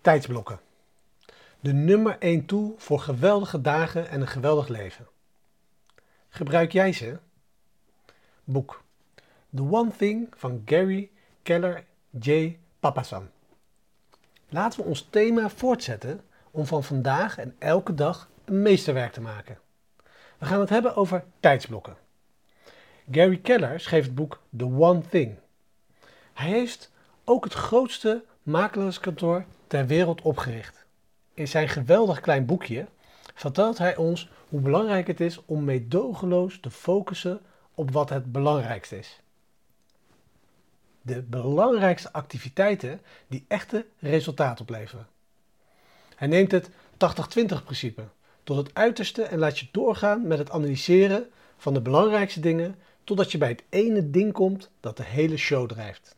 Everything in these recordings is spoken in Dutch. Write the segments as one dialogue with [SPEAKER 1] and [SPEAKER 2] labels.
[SPEAKER 1] Tijdsblokken. De nummer 1 tool voor geweldige dagen en een geweldig leven. Gebruik jij ze? Boek The One Thing van Gary Keller J. Papasan. Laten we ons thema voortzetten om van vandaag en elke dag een meesterwerk te maken. We gaan het hebben over tijdsblokken. Gary Keller schreef het boek The One Thing. Hij heeft ook het grootste makelaarskantoor ter wereld opgericht. In zijn geweldig klein boekje vertelt hij ons hoe belangrijk het is om meedogenloos te focussen op wat het belangrijkste is. De belangrijkste activiteiten die echte resultaat opleveren. Hij neemt het 80-20 principe tot het uiterste en laat je doorgaan met het analyseren van de belangrijkste dingen totdat je bij het ene ding komt dat de hele show drijft.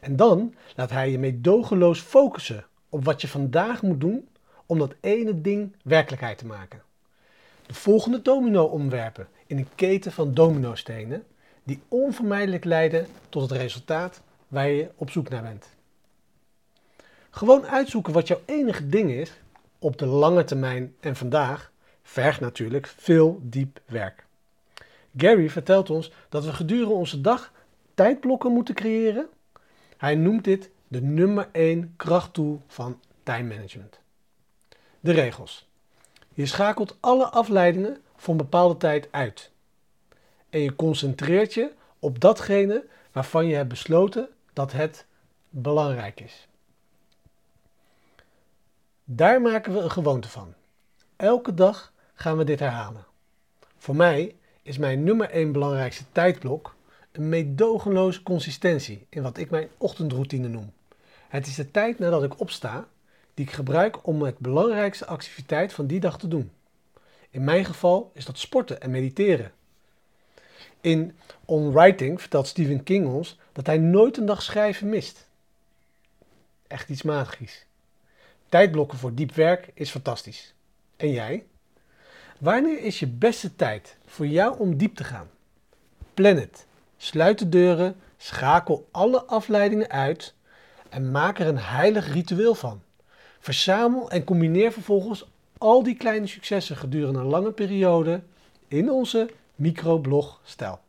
[SPEAKER 1] En dan laat hij je meedogenloos focussen op wat je vandaag moet doen om dat ene ding werkelijkheid te maken. De volgende domino omwerpen in een keten van dominostenen die onvermijdelijk leiden tot het resultaat waar je op zoek naar bent. Gewoon uitzoeken wat jouw enige ding is op de lange termijn en vandaag vergt natuurlijk veel diep werk. Gary vertelt ons dat we gedurende onze dag tijdblokken moeten creëren. Hij noemt dit de nummer 1 krachttool van time management. De regels. Je schakelt alle afleidingen voor een bepaalde tijd uit. En je concentreert je op datgene waarvan je hebt besloten dat het belangrijk is. Daar maken we een gewoonte van. Elke dag gaan we dit herhalen. Voor mij is mijn nummer 1 belangrijkste tijdblok een meedogenloze consistentie in wat ik mijn ochtendroutine noem. Het is de tijd nadat ik opsta die ik gebruik om het belangrijkste activiteit van die dag te doen. In mijn geval is dat sporten en mediteren. In On Writing vertelt Stephen King ons dat hij nooit een dag schrijven mist. Echt iets magisch. Tijdblokken voor diep werk is fantastisch. En jij? Wanneer is je beste tijd voor jou om diep te gaan? Plan het. Sluit de deuren, schakel alle afleidingen uit en maak er een heilig ritueel van. Verzamel en combineer vervolgens al die kleine successen gedurende een lange periode in onze microblog stijl.